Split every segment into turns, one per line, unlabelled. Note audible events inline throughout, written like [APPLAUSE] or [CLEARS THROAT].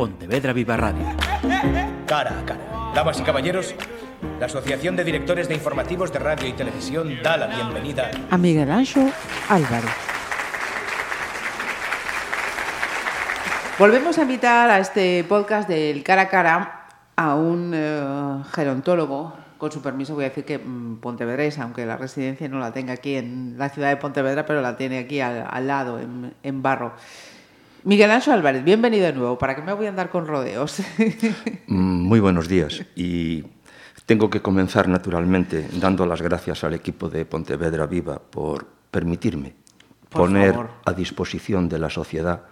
Pontevedra Viva Radio.
Cara a cara. Damas y caballeros, la Asociación de Directores de Informativos de Radio y Televisión da la bienvenida
a Miguel Anxo Álvarez. Volvemos a invitar a este podcast del cara a cara a un eh, gerontólogo. Con su permiso voy a decir que mm, pontevedrés, aunque la residencia no la tenga aquí en la ciudad de Pontevedra, pero la tiene aquí al, al lado, en, en Barro. Miguel Anxo Álvarez, bienvenido de nuevo. ¿Para qué me voy a andar con rodeos?
Mm, Muy buenos días y tengo que comenzar naturalmente dando las gracias al equipo de Pontevedra Viva por permitirme
Por
poner
favor.
a disposición de la sociedad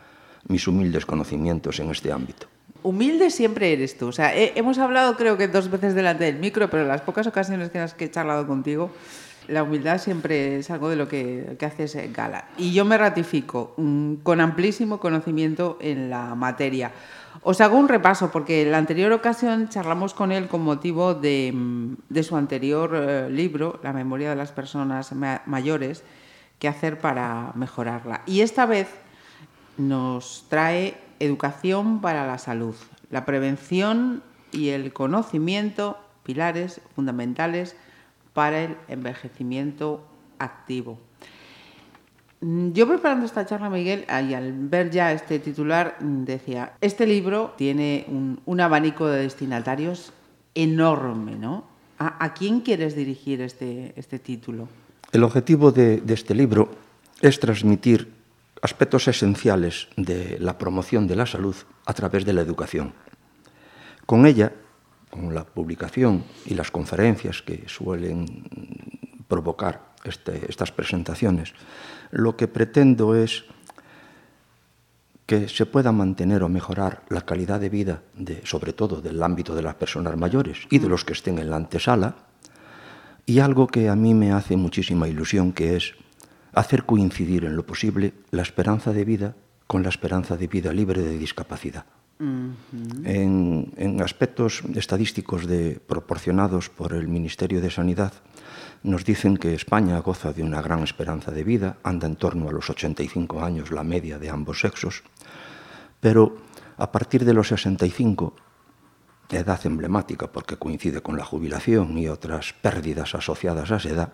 mis humildes conocimientos en este ámbito.
Humilde siempre eres tú. O sea, he- hemos hablado creo que dos veces delante del micro, pero en las pocas ocasiones que he charlado contigo, la humildad siempre es algo de lo que, que haces eh, gala. Y yo me ratifico mm, con amplísimo conocimiento en la materia. Os hago un repaso porque en la anterior ocasión charlamos con él con motivo de, mm, de su anterior eh, libro, La memoria de las personas ma- mayores, qué hacer para mejorarla. Y esta vez nos trae educación para la salud, la prevención y el conocimiento, pilares fundamentales para el envejecimiento activo. Mm, Yo preparando esta charla, Miguel, y al ver ya este titular, mm, decía, este libro tiene un, un abanico de destinatarios enorme, ¿no? ¿A, quién quieres dirigir este, este título?
El objetivo de, de este libro es transmitir aspectos esenciales de la promoción de la salud a través de la educación. Con ella, con la publicación y las conferencias que suelen provocar este- estas presentaciones, lo que pretendo es que se pueda mantener o mejorar la calidad de vida, sobre todo del ámbito de las personas mayores y de los que estén en la antesala, y algo que a mí me hace muchísima ilusión, que es hacer coincidir en lo posible la esperanza de vida con la esperanza de vida libre de discapacidad. En, en aspectos estadísticos de, proporcionados por el Ministerio de Sanidad, nos dicen que España goza de una gran esperanza de vida, anda en torno a los 85 años la media de ambos sexos, pero a partir de los 65 edad emblemática porque coincide con la jubilación y otras pérdidas asociadas a esa edad,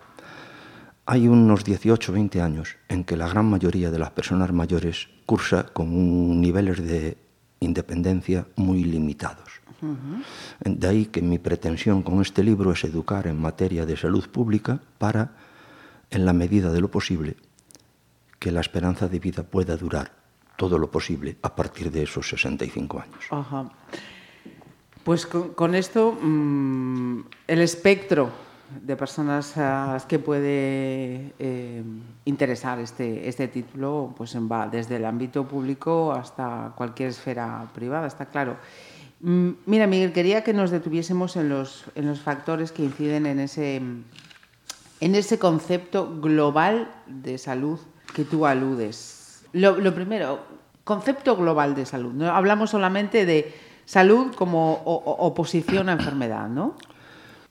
hay unos 18 20 años en que la gran mayoría de las personas mayores cursa con niveles de independencia muy limitados. De ahí que mi pretensión con este libro es educar en materia de salud pública para, en la medida de lo posible, que la esperanza de vida pueda durar todo lo posible a partir de esos 65 años.
Pues con, con esto mm, el espectro de personas a las que puede eh, interesar este, este título pues va desde el ámbito público hasta cualquier esfera privada, está claro. Mm, Mira, Miguel, quería que nos detuviésemos en los, en los factores que inciden en ese, en ese concepto global de salud que tú aludes. Lo, primero, concepto global de salud. No hablamos solamente de salud como oposición a enfermedad, ¿no?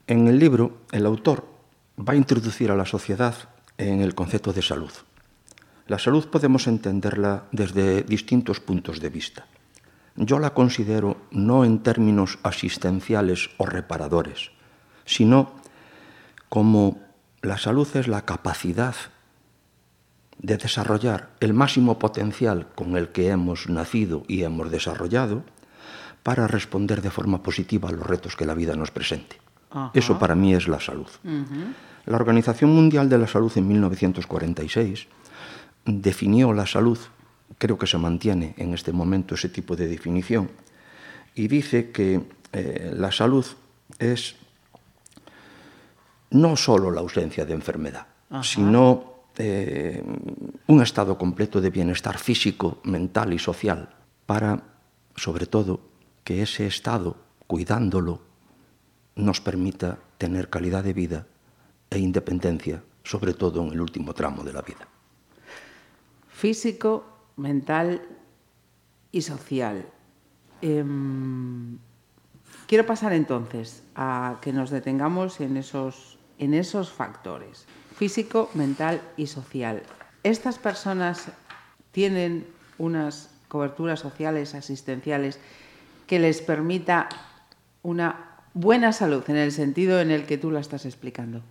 En el libro, el autor va a introducir a la sociedad en el concepto de salud. La salud podemos entenderla desde distintos puntos de vista. Yo la considero no en términos asistenciales o reparadores, sino como la salud es la capacidad de desarrollar el máximo potencial con el que hemos nacido y hemos desarrollado para responder de forma positiva a los retos que la vida nos presente.
Ajá.
Eso para mí es la salud. La Organización Mundial de la Salud en 1946 definió la salud, creo que se mantiene en este momento ese tipo de definición, y dice que eh, la salud es no solo la ausencia de enfermedad, sino eh, un estado completo de bienestar físico, mental y social para, sobre todo, que ese estado, cuidándolo, nos permita tener calidad de vida e independencia, sobre todo en el último tramo de la vida.
Físico, mental y social. Em, quiero pasar entonces a que nos detengamos en esos, en esos factores. Físico, mental y social. Estas personas tienen unas coberturas sociales, asistenciales, que les permita una buena salud en el sentido en el que tú la estás explicando?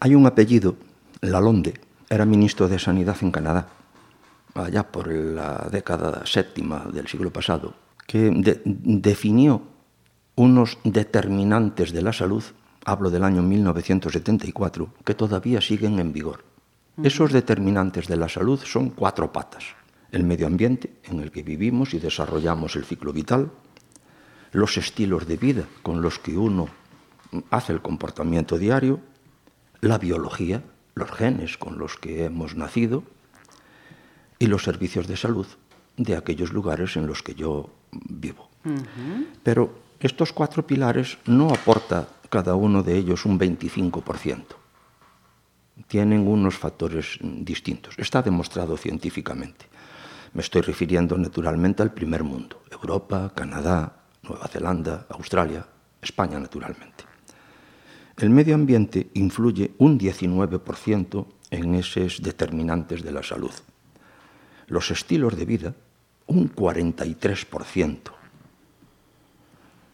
Hay un apellido, Lalonde, era ministro de Sanidad en Canadá, allá por la década séptima del siglo pasado, que de definió unos determinantes de la salud, hablo del año 1974, que todavía siguen en vigor. Esos determinantes de la salud son cuatro patas. El medio ambiente en el que vivimos y desarrollamos el ciclo vital, los estilos de vida con los que uno hace el comportamiento diario, la biología, los genes con los que hemos nacido y los servicios de salud de aquellos lugares en los que yo vivo. Pero estos cuatro pilares no aporta cada uno de ellos un 25%. Tienen unos factores distintos. Está demostrado científicamente. Me estoy refiriendo naturalmente al primer mundo, Europa, Canadá, Nueva Zelanda, Australia, España naturalmente. El medio ambiente influye un 19% en esos determinantes de la salud. Los estilos de vida, un 43%.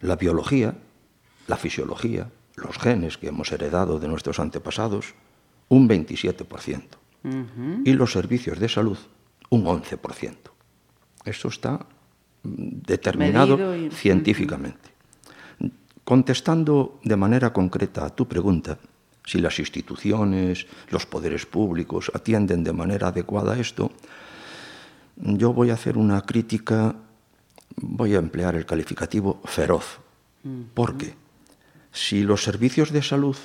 La biología, la fisiología, los genes que hemos heredado de nuestros antepasados, un 27%. Y los servicios de salud, un 11%. Esto está determinado
y...
científicamente. Contestando de manera concreta a tu pregunta, si las instituciones, los poderes públicos atienden de manera adecuada a esto, yo voy a hacer una crítica, voy a emplear el calificativo feroz. ¿Por qué? Si los servicios de salud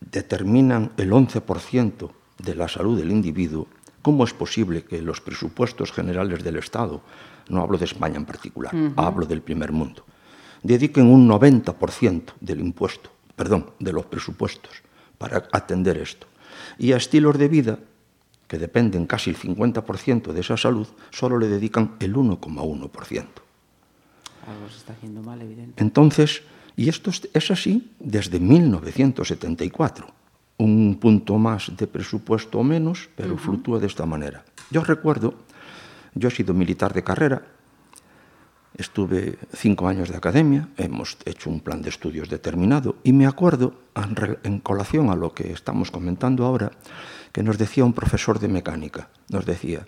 determinan el 11% de la salud del individuo, ¿cómo es posible que los presupuestos generales del Estado, no hablo de España en particular, uh -huh. hablo del primer mundo, dediquen un 90% del impuesto, perdón, de los presupuestos para atender esto? Y a estilos de vida que dependen casi el 50% de esa salud, solo le dedican el 1,1%.
Algo se está haciendo mal, evidente.
Entonces, y esto es así desde 1974. Un punto más de presupuesto o menos, pero uh -huh. fluctúa de esta manera. Yo recuerdo, yo he sido militar de carrera, estuve cinco años de academia, hemos hecho un plan de estudios determinado, y me acuerdo, en colación a lo que estamos comentando ahora, que nos decía un profesor de mecánica, nos decía,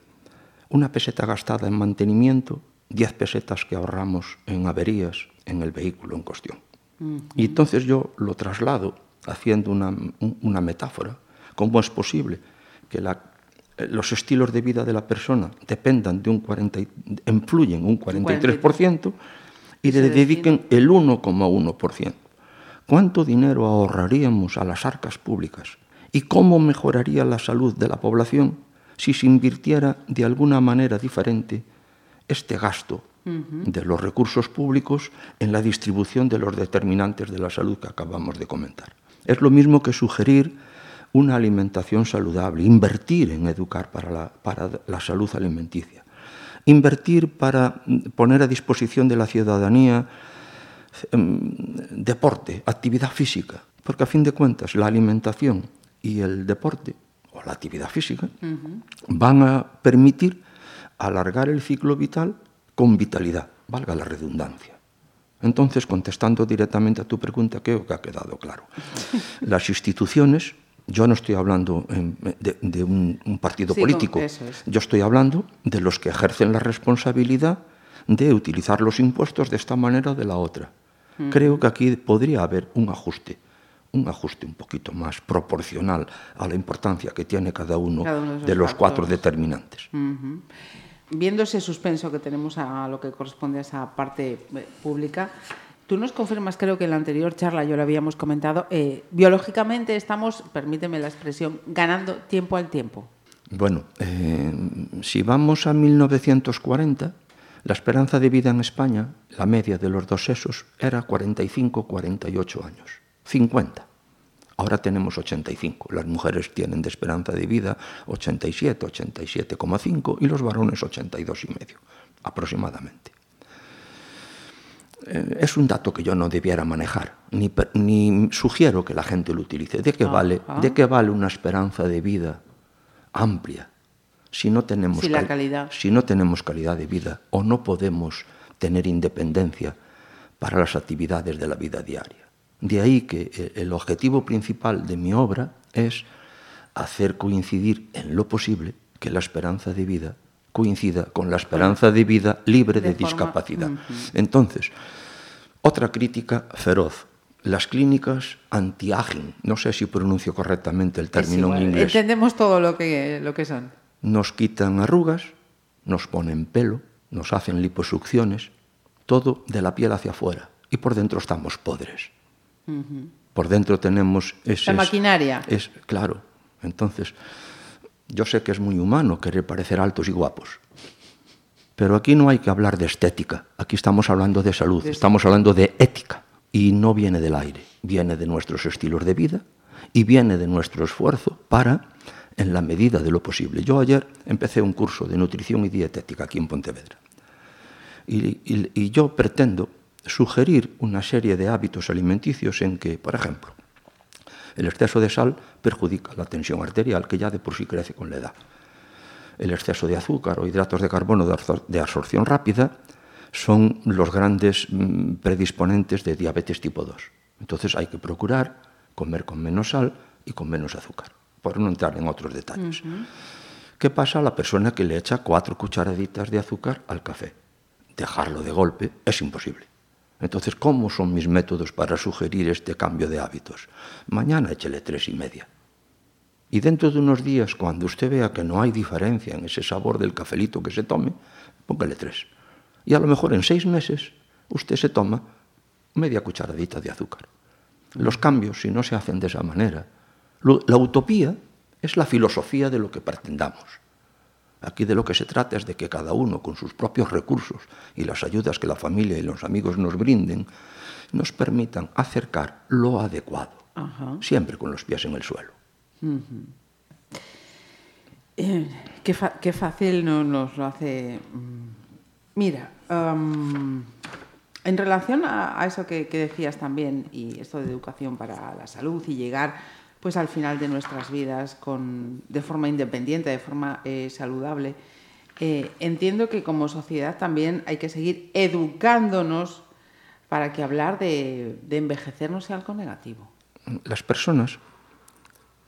una peseta gastada en mantenimiento, diez pesetas que ahorramos en averías en el vehículo en cuestión. Uh -huh. Y entonces yo lo traslado haciendo una, una metáfora. ¿Cómo es posible que la, los estilos de vida de la persona dependan de un 40, influyen un 43%, 43. y le dediquen el 1,1%? ¿Cuánto dinero ahorraríamos a las arcas públicas? ¿Y cómo mejoraría la salud de la población si se invirtiera de alguna manera diferente este gasto uh -huh. de los recursos públicos en la distribución de los determinantes de la salud que acabamos de comentar? Es lo mismo que sugerir una alimentación saludable, invertir en educar para la, para la salud alimenticia, invertir para poner a disposición de la ciudadanía um, deporte, actividad física, porque a fin de cuentas la alimentación y el deporte o la actividad física uh -huh. van a permitir alargar el ciclo vital con vitalidad, valga la redundancia. Entonces, contestando directamente a tu pregunta, creo que ha quedado claro. Las instituciones, yo no estoy hablando de, de un, un, partido
sí,
político,
es.
yo estoy hablando de los que ejercen la responsabilidad de utilizar los impuestos de esta manera o de la otra. Mm. Creo que aquí podría haber un ajuste, un ajuste un poquito más proporcional a la importancia que tiene cada uno,
cada uno de,
de, los
factores.
cuatro determinantes.
Viendo ese suspenso que tenemos a lo que corresponde a esa parte eh, pública, tú nos confirmas, creo que en la anterior charla yo lo habíamos comentado, eh, biológicamente estamos, permíteme la expresión, ganando tiempo al tiempo.
Bueno, eh, si vamos a 1940, la esperanza de vida en España, la media de los dos sexos, era 45-48 años, 50. Ahora tenemos 85. Las mujeres tienen de esperanza de vida 87, 87,5 y los varones 82 y medio, aproximadamente. Eh, es un dato que yo no debiera manejar, ni, ni sugiero que la gente lo utilice. ¿De qué, vale, ¿De qué vale una esperanza de vida amplia si no tenemos,
si, la calidad.
si no tenemos calidad de vida o no podemos tener independencia para las actividades de la vida diaria. De ahí que eh, el objetivo principal de mi obra es hacer coincidir en lo posible que la esperanza de vida coincida con la esperanza de vida libre de, discapacidad. Entonces, otra crítica feroz. Las clínicas anti-aging, no sé si pronuncio correctamente el término en inglés.
Entendemos todo lo que, lo que son.
Nos quitan arrugas, nos ponen pelo, nos hacen liposucciones, todo de la piel hacia afuera. Y por dentro estamos podres. Por dentro tenemos ese...
La maquinaria.
Es, claro. Entonces, yo sé que es muy humano querer parecer altos y guapos. Pero aquí no hay que hablar de estética. Aquí estamos hablando de salud, estamos hablando de ética. Y no viene del aire, viene de nuestros estilos de vida y viene de nuestro esfuerzo para, en la medida de lo posible. Yo ayer empecé un curso de nutrición y dietética aquí en Pontevedra. Y, y yo pretendo sugerir una serie de hábitos alimenticios en que, por ejemplo, el exceso de sal perjudica la tensión arterial, que ya de por sí crece con la edad. El exceso de azúcar o hidratos de carbono de absorción rápida son los grandes mm, predisponentes de diabetes tipo 2. Entonces hay que procurar comer con menos sal y con menos azúcar, por no entrar en otros detalles. ¿Qué pasa a la persona que le echa cuatro cucharaditas de azúcar al café? Dejarlo de golpe es imposible. Entonces, ¿cómo son mis métodos para sugerir este cambio de hábitos? Mañana échele tres y media. Y dentro de unos días, cuando usted vea que no hay diferencia en ese sabor del cafelito que se tome, póngale tres. Y a lo mejor en seis meses usted se toma media cucharadita de azúcar. Los cambios, si no se hacen de esa manera, la utopía es la filosofía de lo que pretendamos. Aquí de lo que se trata es de que cada uno, con sus propios recursos y las ayudas que la familia y los amigos nos brinden, nos permitan acercar lo adecuado, siempre con los pies en el suelo.
Eh, qué, fácil nos lo hace. Mm, mira, en relación a, eso que, que, decías también, y esto de educación para la salud y llegar pues al final de nuestras vidas con, de forma independiente, de forma eh, saludable. Eh, entiendo que como sociedad también hay que seguir educándonos para que hablar de, de envejecer no sea algo negativo.
Las personas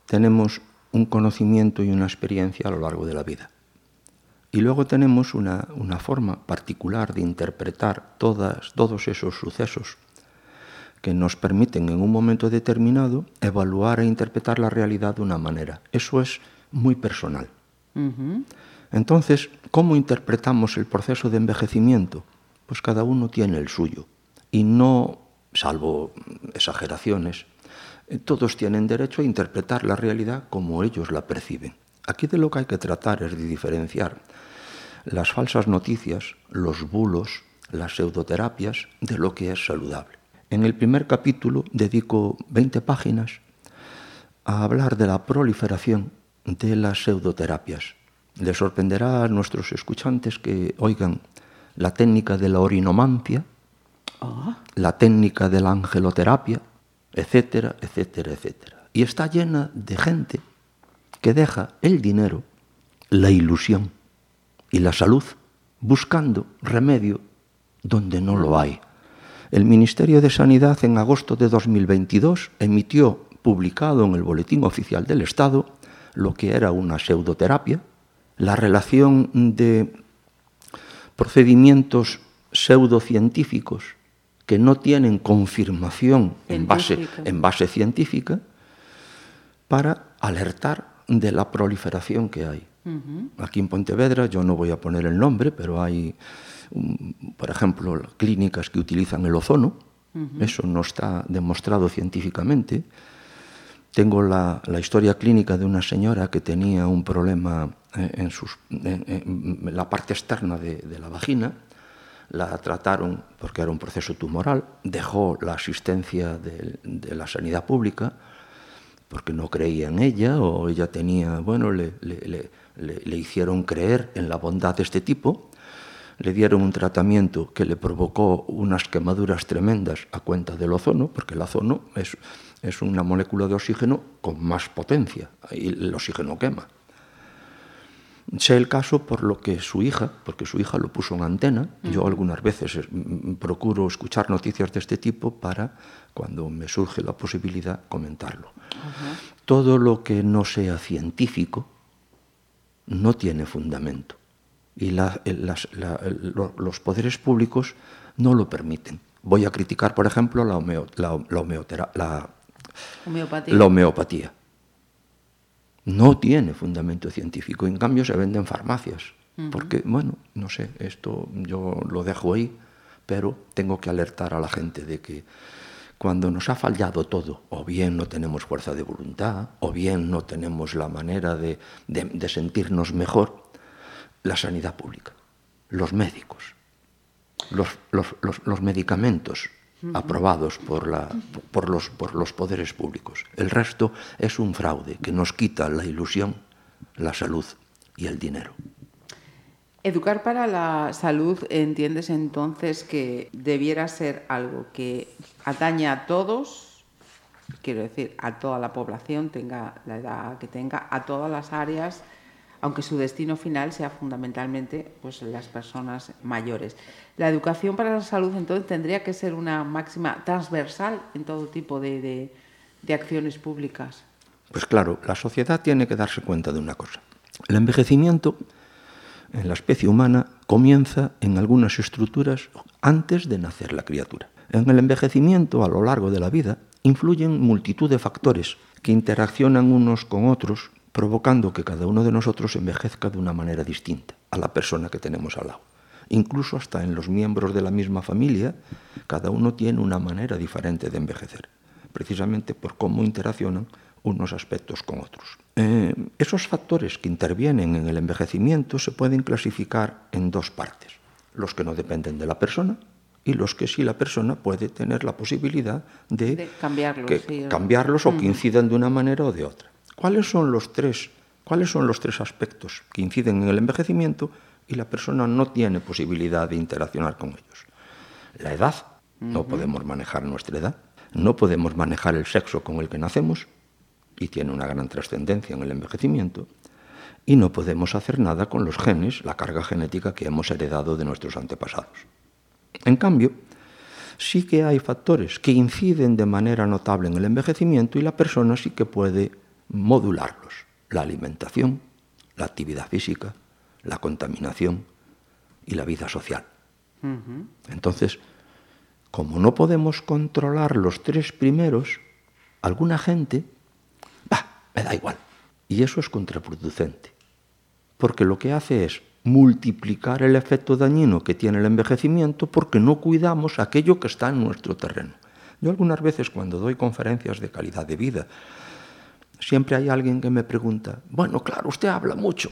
tenemos un conocimiento y una experiencia a lo largo de la vida. Y luego tenemos una, una forma particular de interpretar todas, todos esos sucesos que nos permiten en un momento determinado evaluar e interpretar la realidad de una manera. Eso es muy personal. Entonces, ¿cómo interpretamos el proceso de envejecimiento? Pues cada uno tiene el suyo. Y no, salvo exageraciones, eh, todos tienen derecho a interpretar la realidad como ellos la perciben. Aquí de lo que hay que tratar es de diferenciar las falsas noticias, los bulos, las pseudoterapias de lo que es saludable. En el primer capítulo dedico 20 páginas a hablar de la proliferación de las pseudoterapias. Les sorprenderá a nuestros escuchantes que oigan la técnica de la orinomancia, ah. la técnica de la angeloterapia, etcétera, etcétera, etcétera. Y está llena de gente que deja el dinero, la ilusión y la salud buscando remedio donde no lo hay. El Ministerio de Sanidad en agosto de 2022 emitió, publicado en el Boletín Oficial del Estado, lo que era una pseudoterapia, la relación de procedimientos pseudocientíficos que no tienen confirmación en base, en base científica para alertar de la proliferación que hay. Aquí en Pontevedra, yo no voy a poner el nombre, pero hay por ejemplo, clínicas que utilizan el ozono, eso no está demostrado científicamente. Tengo la, historia clínica de una señora que tenía un problema eh, en, sus, la parte externa de, la vagina, la trataron porque era un proceso tumoral, dejó la asistencia de, la sanidad pública porque no creía en ella o ella tenía, bueno, le, le hicieron creer en la bondad de este tipo le dieron un tratamiento que le provocó unas quemaduras tremendas a cuenta del ozono, porque el ozono es, es una molécula de oxígeno con más potencia, y el oxígeno quema. Sé el caso por lo que su hija, porque su hija lo puso en antena, yo algunas veces eh, mm, procuro escuchar noticias de este tipo para, cuando me surge la posibilidad, comentarlo. Todo lo que no sea científico no tiene fundamento y la, las, la, los poderes públicos no lo permiten. Voy a criticar, por ejemplo, la, homeo,
homeopatía.
la homeopatía. No tiene fundamento científico, en cambio se vende en farmacias. Uh -huh. Porque, bueno, no sé, esto yo lo dejo ahí, pero tengo que alertar a la gente de que cuando nos ha fallado todo, o bien no tenemos fuerza de voluntad, o bien no tenemos la manera de, de, de sentirnos mejor, la sanidad pública, los médicos, los, los, los, los medicamentos aprobados por, la, por, los, por los poderes públicos. El resto es un fraude que nos quita la ilusión, la salud y el dinero.
Educar para la salud, entiendes entonces que debiera ser algo que atañe a todos, quiero decir, a toda la población, tenga la edad que tenga, a todas las áreas, aunque su destino final sea fundamentalmente pues, las personas mayores. La educación para la salud entonces tendría que ser una máxima transversal en todo tipo de, de, de acciones públicas.
Pues claro, la sociedad tiene que darse cuenta de una cosa. El envejecimiento en la especie humana comienza en algunas estructuras antes de nacer la criatura. En el envejecimiento a lo largo de la vida influyen multitud de factores que interaccionan unos con otros provocando que cada uno de nosotros envejezca de una manera distinta a la persona que tenemos al lado. Incluso hasta en los miembros de la misma familia, cada uno tiene una manera diferente de envejecer, precisamente por cómo interaccionan unos aspectos con otros. Eh, esos factores que intervienen en el envejecimiento se pueden clasificar en dos partes, los que no dependen de la persona y los que sí la persona puede tener la posibilidad de,
de cambiarlos,
que,
sí.
cambiarlos o que incidan de una manera o de otra. ¿Cuáles son los tres, cuáles son los tres aspectos que inciden en el envejecimiento y la persona no tiene posibilidad de interaccionar con ellos? La edad, uh -huh. no podemos manejar nuestra edad, no podemos manejar el sexo con el que nacemos y tiene una gran trascendencia en el envejecimiento, y no podemos hacer nada con los genes, la carga genética que hemos heredado de nuestros antepasados. En cambio, sí que hay factores que inciden de manera notable en el envejecimiento y la persona sí que puede modularlos. La alimentación, la actividad física, la contaminación y la vida social. Uh -huh. Entonces, como no podemos controlar los tres primeros, alguna gente, bah, me da igual. Y eso es contraproducente, porque lo que hace es multiplicar el efecto dañino que tiene el envejecimiento porque no cuidamos aquello que está en nuestro terreno. Yo algunas veces cuando doy conferencias de calidad de vida, siempre hay alguien que me pregunta, bueno, claro, usted habla mucho,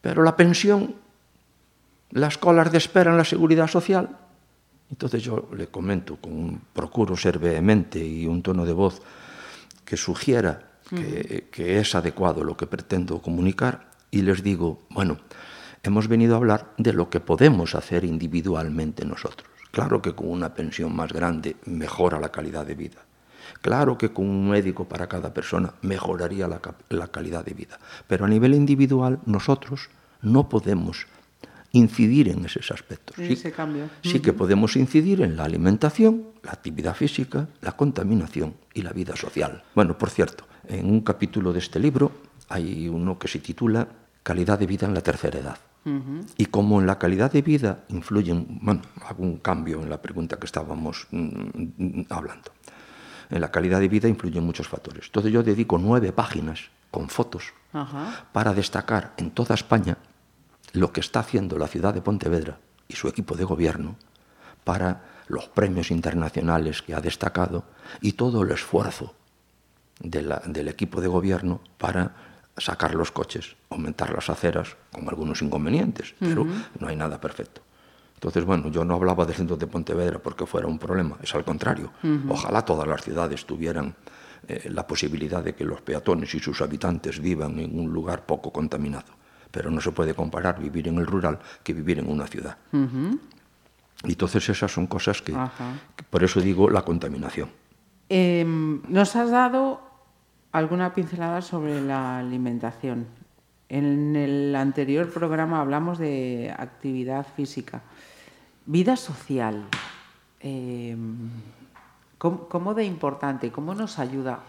pero la pensión, las colas de espera en la seguridad social, entonces yo le comento, con un, procuro ser vehemente y un tono de voz que sugiera que, que es adecuado lo que pretendo comunicar, y les digo, bueno, hemos venido a hablar de lo que podemos hacer individualmente nosotros. Claro que con una pensión más grande mejora la calidad de vida. Claro que con un médico para cada persona mejoraría la, la, calidad de vida. Pero a nivel individual nosotros no podemos incidir en esos aspectos.
En sí, ese cambio.
sí que podemos incidir en la alimentación, la actividad física, la contaminación y la vida social. Bueno, por cierto, en un capítulo de este libro hay uno que se titula Calidad de vida en la tercera edad. Uh -huh. Y como en la calidad de vida influyen, bueno, algún cambio en la pregunta que estábamos mm, hablando. En la calidad de vida influyen muchos factores. Entonces yo dedico nueve páginas con fotos para destacar en toda España lo que está haciendo la ciudad de Pontevedra y su equipo de gobierno para los premios internacionales que ha destacado y todo el esfuerzo de la, del equipo de gobierno para sacar los coches, aumentar las aceras, con algunos inconvenientes, pero uh -huh. no hay nada perfecto. Entonces, bueno, yo no hablaba del centro de Pontevedra porque fuera un problema, es al contrario. Uh -huh. Ojalá todas las ciudades tuvieran eh, la posibilidad de que los peatones y sus habitantes vivan en un lugar poco contaminado. Pero no se puede comparar vivir en el rural que vivir en una ciudad. Uh -huh. Entonces, esas son cosas que, que, por eso digo la contaminación.
Eh, nos has dado alguna pincelada sobre la alimentación. En el anterior programa hablamos de actividad física. Vida social. Eh, ¿cómo, de importante, cómo nos ayuda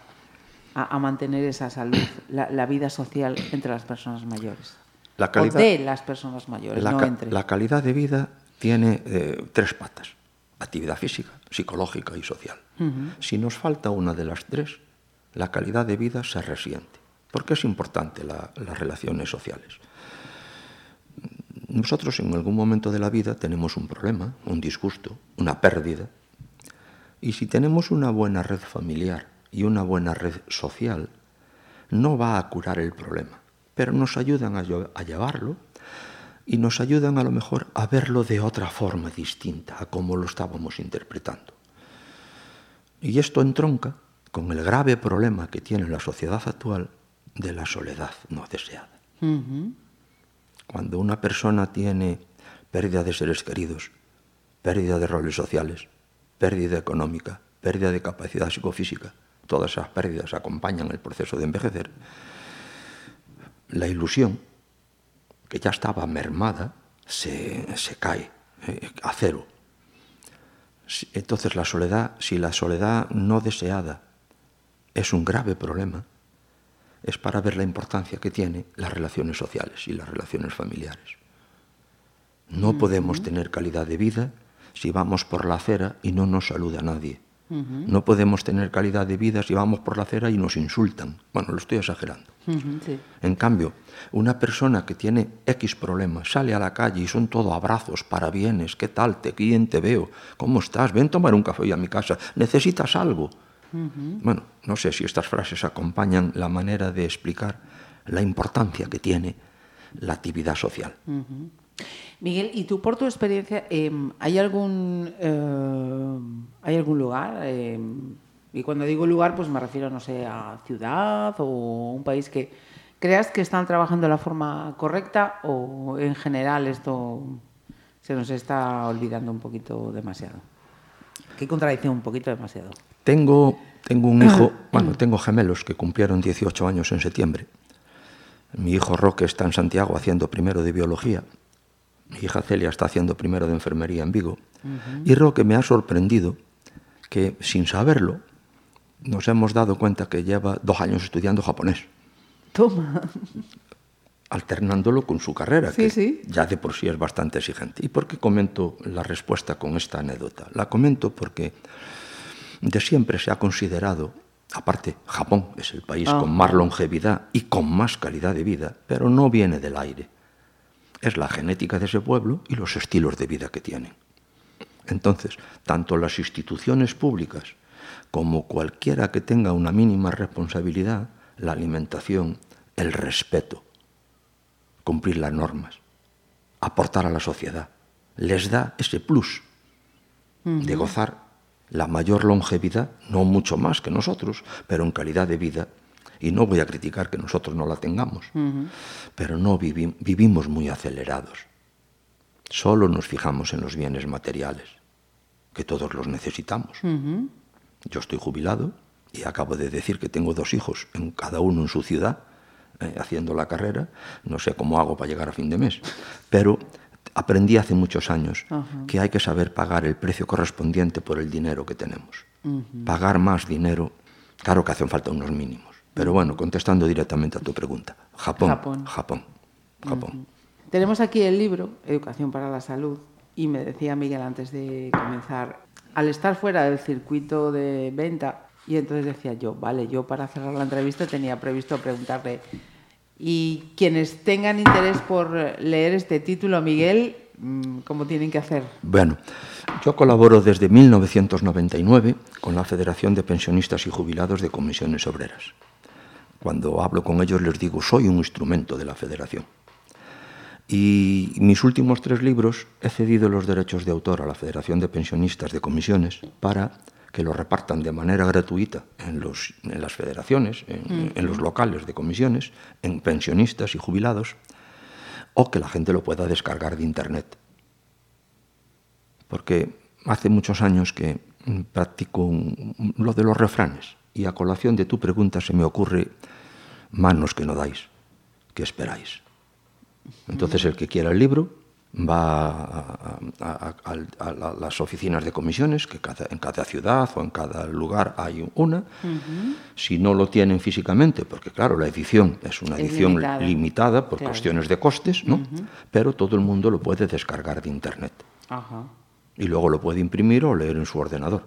a, mantener esa salud, la, vida social entre las personas mayores?
La calidad,
o de las personas mayores,
la,
no entre.
La calidad de vida tiene eh, tres patas. Actividad física, psicológica y social. Si nos falta una de las tres, la calidad de vida se resiente. ¿Por qué es importante las relaciones sociales? Nosotros en algún momento de la vida tenemos un problema, un disgusto, una pérdida. Y si tenemos una buena red familiar y una buena red social, no va a curar el problema, pero nos ayudan a, llevarlo y nos ayudan a lo mejor a verlo de otra forma distinta a como lo estábamos interpretando. Y esto entronca con el grave problema que tiene la sociedad actual de la soledad no deseada. Cuando una persona tiene pérdida de seres queridos, pérdida de roles sociales, pérdida económica, pérdida de capacidad psicofísica, todas esas pérdidas acompañan el proceso de envejecer, la ilusión, que ya estaba mermada, se, cae eh, a cero. Entonces la soledad, si la soledad no deseada es un grave problema, es para ver la importancia que tiene las relaciones sociales y las relaciones familiares. No podemos tener calidad de vida si vamos por la acera y no nos saluda nadie. No podemos tener calidad de vida si vamos por la acera y nos insultan. Bueno, lo estoy exagerando. En cambio, una persona que tiene X problemas sale a la calle y son todo abrazos, parabienes, ¿qué tal? ¿Te, ¿Quién te veo? ¿Cómo estás? Ven a tomar un café a mi casa. ¿Necesitas algo? Bueno, no sé si estas frases acompañan la manera de explicar la importancia que tiene la actividad social.
Miguel, ¿y tú por tu experiencia, em, ¿hay, algún, eh, ¿hay algún lugar? Em, y cuando digo lugar, pues me refiero, no sé, a ciudad o un país que creas que están trabajando de la forma correcta o en general esto se nos está olvidando un poquito demasiado. Qué contradicción, un poquito demasiado.
Tengo, tengo un hijo, bueno, tengo gemelos que cumplieron 18 años en septiembre. Mi hijo Roque está en Santiago haciendo primero de biología. Mi hija Celia está haciendo primero de enfermería en Vigo. Y Roque me ha sorprendido que, sin saberlo, nos hemos dado cuenta que lleva dos años estudiando japonés.
Toma
alternándolo con su carrera, que ya de por sí es bastante exigente. ¿Y por qué comento la respuesta con esta anécdota? La comento porque de siempre se ha considerado, aparte Japón es el país con más longevidad y con más calidad de vida, pero no viene del aire. Es la genética de ese pueblo y los estilos de vida que tienen. Entonces, tanto las instituciones públicas como cualquiera que tenga una mínima responsabilidad, la alimentación, el respeto, cumplir las normas, aportar a la sociedad. Les da ese plus de gozar la mayor longevidad, no mucho más que nosotros, pero en calidad de vida. Y no voy a criticar que nosotros no la tengamos, pero no vivimos muy acelerados. Solo nos fijamos en los bienes materiales, que todos los necesitamos. Yo estoy jubilado y acabo de decir que tengo dos hijos, en cada uno en su ciudad, eh, haciendo la carrera, no sé cómo hago para llegar a fin de mes, pero aprendí hace muchos años que hay que saber pagar el precio correspondiente por el dinero que tenemos. Pagar más dinero, claro que hacen falta unos mínimos. Pero bueno, contestando directamente a tu pregunta, Japón, Japón, Japón. Japón.
Tenemos aquí el libro, Educación para la Salud, y me decía Miguel antes de comenzar, al estar fuera del circuito de venta, y entonces decía yo, vale, yo para cerrar la entrevista tenía previsto preguntarle, y quienes tengan interés por leer este título, Miguel, mm, ¿cómo tienen que hacer?
Bueno, yo colaboro desde 1999 con la Federación de Pensionistas y Jubilados de Comisiones Obreras. Cuando hablo con ellos les digo, soy un instrumento de la federación. Y mis últimos tres libros he cedido los derechos de autor a la Federación de Pensionistas de Comisiones para que lo repartan de manera gratuita en, los, en las federaciones, en, los locales de comisiones, en pensionistas y jubilados, o que la gente lo pueda descargar de Internet. Porque hace muchos años que practico lo de los refranes y a colación de tu pregunta se me ocurre manos que no dais, ¿Qué esperáis? Entonces el que quiera el libro va a, a- a- a la- las oficinas de comisiones, que cada- en cada ciudad o en cada lugar hay una. Si no lo tienen físicamente, porque claro, la edición es una
Es
edición
limitada.
limitada, por
Claro.
cuestiones de costes, ¿no? Pero todo el mundo lo puede descargar de internet
Ajá.
y luego lo puede imprimir o leer en su ordenador.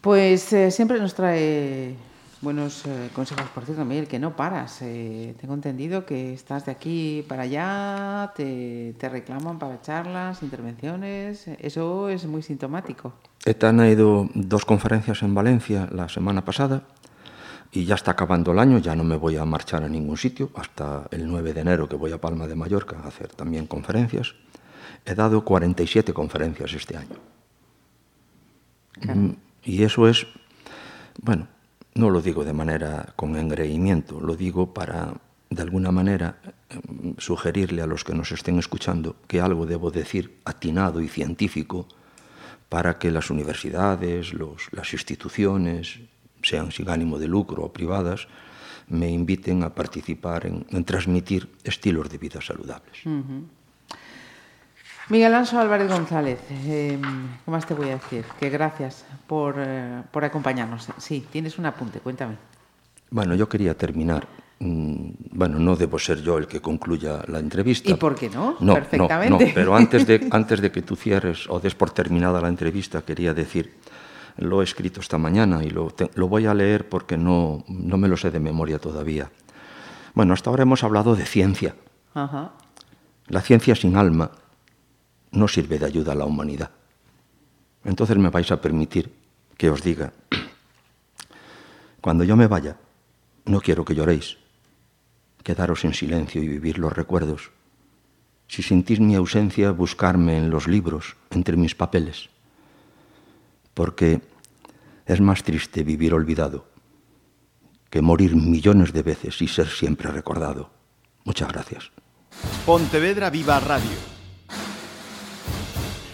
Pues eh, siempre nos trae buenos eh, consejos. Por cierto, Miguel, que no paras. Eh, tengo entendido que estás de aquí para allá, te, te reclaman para charlas, intervenciones. Eso es muy sintomático.
ETAN ha ido dos conferencias en Valencia la semana pasada y ya está acabando el año, ya no me voy a marchar a ningún sitio hasta el 9 de enero que voy a Palma de Mallorca a hacer también conferencias. He dado 47 conferencias este año. Mm, Y eso es, bueno, no lo digo de manera con engreimiento, lo digo para, de alguna manera, em, sugerirle a los que nos estén escuchando que algo debo decir atinado y científico para que las universidades, las instituciones, sean sin ánimo de lucro o privadas, me inviten a participar en transmitir estilos de vida saludables.
Miguel Alonso Álvarez González, eh, ¿qué más te voy a decir? Que gracias por, eh, por acompañarnos. Sí, tienes un apunte, cuéntame.
Bueno, yo quería terminar. mm, Bueno, no debo ser yo el que concluya la entrevista.
¿Y por qué no?
No,
Perfectamente.
No, no, pero antes de, [LAUGHS] antes de que tú cierres o des por terminada la entrevista, quería decir, lo he escrito esta mañana y lo, te- lo voy a leer porque no, no me lo sé de memoria todavía. Bueno, hasta ahora hemos hablado de ciencia.
Ajá.
La ciencia sin alma no sirve de ayuda a la humanidad. Entonces me vais a permitir que os diga, [CLEARS THROAT] cuando yo me vaya, no quiero que lloréis, quedaros en silencio y vivir los recuerdos. Si sentís mi ausencia, buscarme en los libros, entre mis papeles, porque es más triste vivir olvidado que morir millones de veces y ser siempre recordado. Muchas gracias.
Pontevedra Viva Radio.